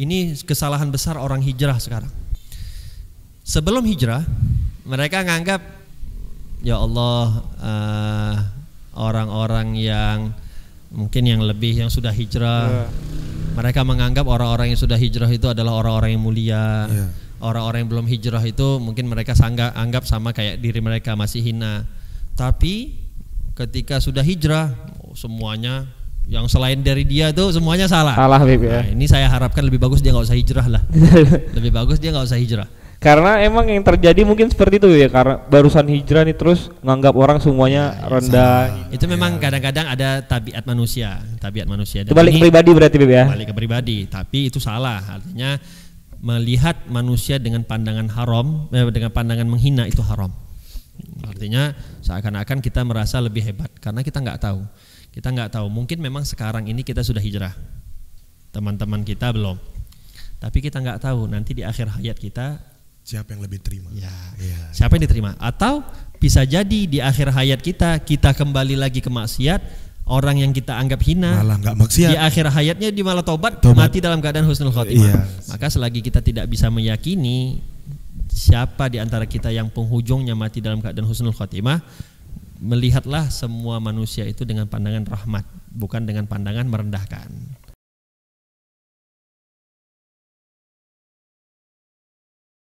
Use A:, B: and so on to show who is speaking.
A: Ini kesalahan besar orang hijrah sekarang. Sebelum hijrah, mereka nganggap ya Allah uh, orang-orang yang mungkin yang lebih yang sudah hijrah. Yeah. Mereka menganggap orang-orang yang sudah hijrah itu adalah orang-orang yang mulia. Yeah. Orang-orang yang belum hijrah itu mungkin mereka sanggah, anggap sama kayak diri mereka masih hina. Tapi ketika sudah hijrah, oh, semuanya yang selain dari dia itu semuanya salah.
B: Salah, Bib, ya.
A: Nah, ini saya harapkan lebih bagus dia nggak usah hijrah lah. lebih bagus dia nggak usah hijrah.
B: Karena emang yang terjadi mungkin seperti itu ya karena barusan hijrah nih terus nganggap orang semuanya ya, rendah.
A: Itu memang kadang-kadang ya. ada tabiat manusia, tabiat manusia.
B: itu balik ke pribadi berarti Bib ya.
A: Balik ke pribadi, tapi itu salah. Artinya melihat manusia dengan pandangan haram, eh, dengan pandangan menghina itu haram. Artinya seakan-akan kita merasa lebih hebat karena kita nggak tahu. Kita nggak tahu. Mungkin memang sekarang ini kita sudah hijrah. Teman-teman kita belum. Tapi kita nggak tahu nanti di akhir hayat kita
C: siapa yang lebih terima.
A: Ya. ya. Siapa yang diterima? Atau bisa jadi di akhir hayat kita kita kembali lagi ke maksiat, orang yang kita anggap hina
C: malah nggak maksiat.
A: Di akhir hayatnya di malah tobat, tobat. mati dalam keadaan husnul khotimah. Iya. Maka selagi kita tidak bisa meyakini siapa di antara kita yang penghujungnya mati dalam keadaan husnul khotimah, melihatlah semua manusia itu dengan pandangan rahmat, bukan dengan pandangan merendahkan.